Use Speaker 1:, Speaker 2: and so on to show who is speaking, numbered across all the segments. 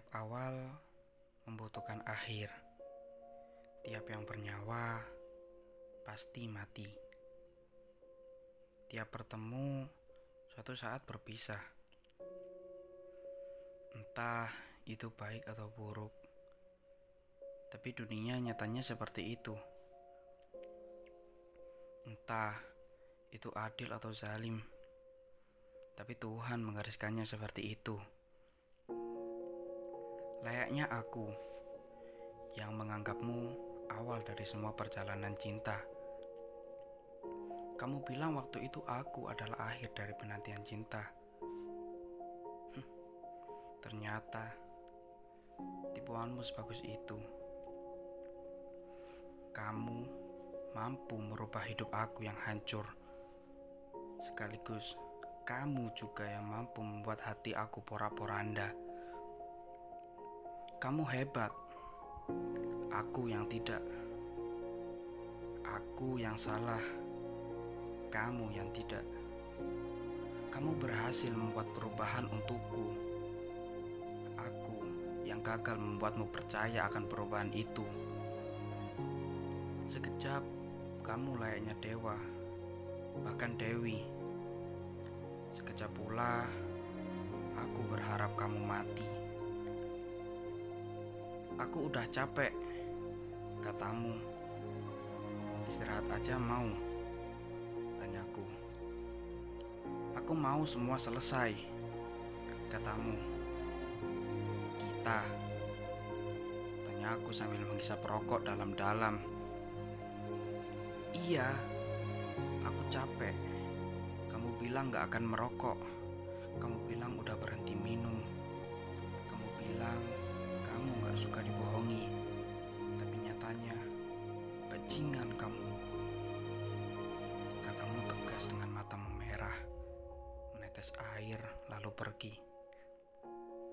Speaker 1: Tiap awal membutuhkan akhir. Tiap yang bernyawa pasti mati. Tiap bertemu suatu saat berpisah. Entah itu baik atau buruk. Tapi dunia nyatanya seperti itu. Entah itu adil atau zalim. Tapi Tuhan menggariskannya seperti itu. Layaknya aku yang menganggapmu awal dari semua perjalanan cinta. Kamu bilang waktu itu aku adalah akhir dari penantian cinta. Hm, ternyata tipuanmu sebagus itu. Kamu mampu merubah hidup aku yang hancur. Sekaligus kamu juga yang mampu membuat hati aku porak-poranda. Kamu hebat. Aku yang tidak. Aku yang salah. Kamu yang tidak. Kamu berhasil membuat perubahan untukku. Aku yang gagal membuatmu percaya akan perubahan itu. Sekejap, kamu layaknya dewa, bahkan dewi. Sekejap pula, aku berharap kamu mati. Aku udah capek, katamu. Istirahat aja mau, tanyaku. Aku mau semua selesai, katamu. Kita, tanya aku sambil menghisap rokok dalam-dalam. Iya, aku capek. Kamu bilang gak akan merokok. Kamu bilang udah berhenti minum. Kamu bilang suka dibohongi, tapi nyatanya bajingan kamu. Katamu tegas dengan mata merah, menetes air lalu pergi.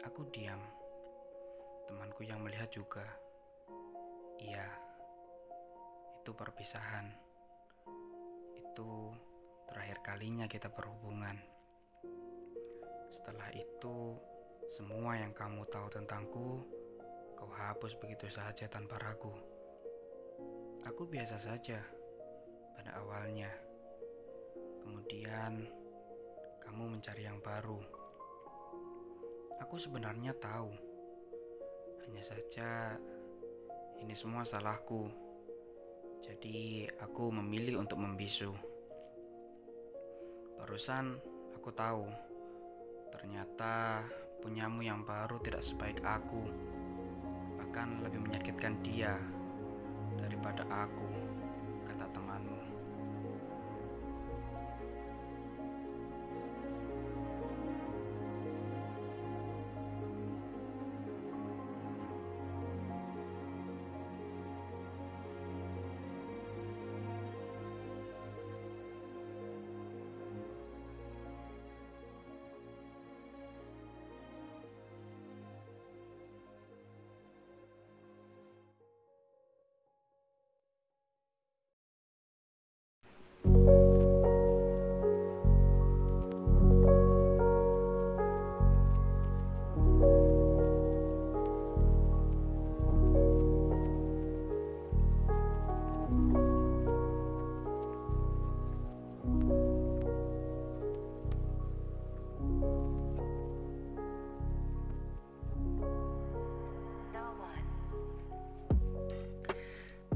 Speaker 1: Aku diam. Temanku yang melihat juga. Iya, itu perpisahan. Itu terakhir kalinya kita berhubungan. Setelah itu, semua yang kamu tahu tentangku Kau hapus begitu saja tanpa ragu. Aku biasa saja pada awalnya. Kemudian kamu mencari yang baru. Aku sebenarnya tahu. Hanya saja ini semua salahku. Jadi aku memilih untuk membisu. Barusan aku tahu ternyata punyamu yang baru tidak sebaik aku akan lebih menyakitkan dia daripada aku, kata temanmu.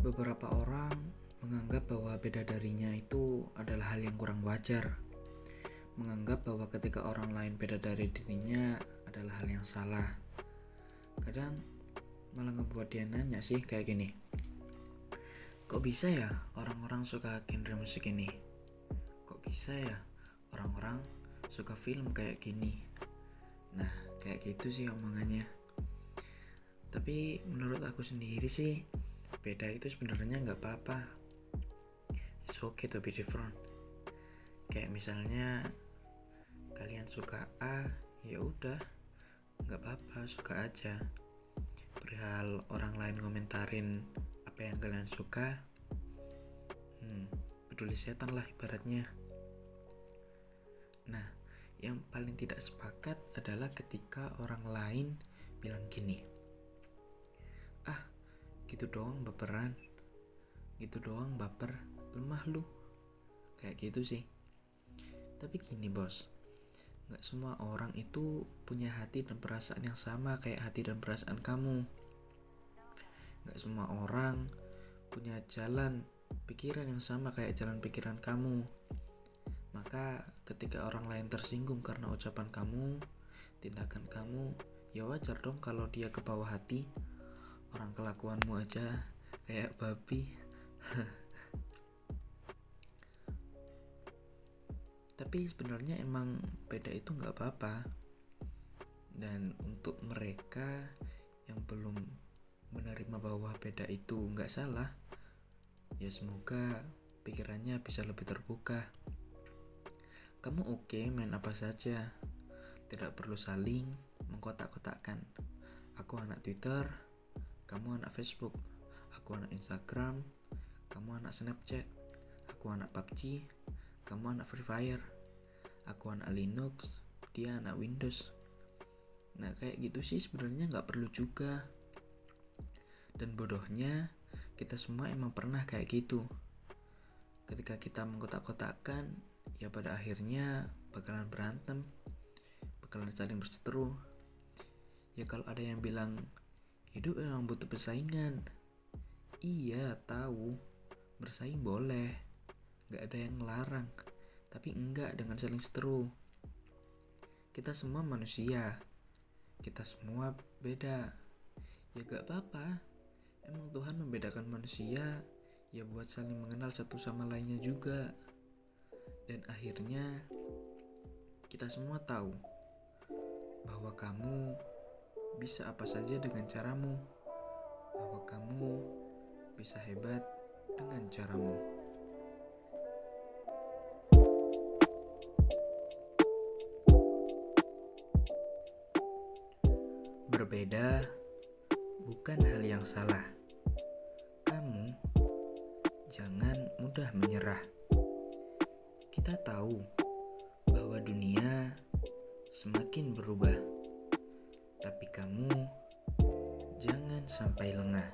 Speaker 1: Beberapa orang bahwa beda darinya itu adalah hal yang kurang wajar. Menganggap bahwa ketika orang lain beda dari dirinya adalah hal yang salah. Kadang malah ngebuat dia nanya sih kayak gini. Kok bisa ya orang-orang suka genre musik ini? Kok bisa ya orang-orang suka film kayak gini? Nah, kayak gitu sih omongannya. Tapi menurut aku sendiri sih beda itu sebenarnya nggak apa-apa it's okay to be different. Kayak misalnya kalian suka A ya udah nggak apa-apa suka aja. Perihal orang lain komentarin apa yang kalian suka hmm, peduli setan lah ibaratnya. Nah yang paling tidak sepakat adalah ketika orang lain bilang gini, ah gitu doang baperan, gitu doang baper, lemah lu, kayak gitu sih. Tapi gini bos, nggak semua orang itu punya hati dan perasaan yang sama kayak hati dan perasaan kamu. Nggak semua orang punya jalan pikiran yang sama kayak jalan pikiran kamu. Maka ketika orang lain tersinggung karena ucapan kamu, tindakan kamu, ya wajar dong kalau dia ke bawah hati. Orang kelakuanmu aja kayak babi. Tapi sebenarnya emang beda itu nggak apa-apa. Dan untuk mereka yang belum menerima bahwa beda itu nggak salah, ya semoga pikirannya bisa lebih terbuka. Kamu oke okay, main apa saja, tidak perlu saling mengkotak-kotakkan. Aku anak Twitter, kamu anak Facebook, aku anak Instagram, kamu anak Snapchat, aku anak PUBG, kamu anak Free Fire, aku anak Linux, dia anak Windows. Nah kayak gitu sih sebenarnya nggak perlu juga. Dan bodohnya kita semua emang pernah kayak gitu. Ketika kita mengkotak-kotakkan, ya pada akhirnya bakalan berantem, bakalan saling berseteru. Ya kalau ada yang bilang, hidup emang butuh persaingan. Iya, tahu. Bersaing boleh. Gak ada yang ngelarang. Tapi enggak dengan saling seteru. Kita semua manusia. Kita semua beda. Ya gak apa-apa Emang Tuhan membedakan manusia ya buat saling mengenal satu sama lainnya juga. Dan akhirnya kita semua tahu bahwa kamu bisa apa saja dengan caramu. Bahwa kamu bisa hebat dengan caramu. Berbeda bukan hal yang salah jangan mudah menyerah. Kita tahu bahwa dunia semakin berubah, tapi kamu jangan sampai lengah.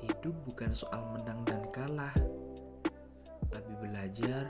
Speaker 1: Hidup bukan soal menang dan kalah, tapi belajar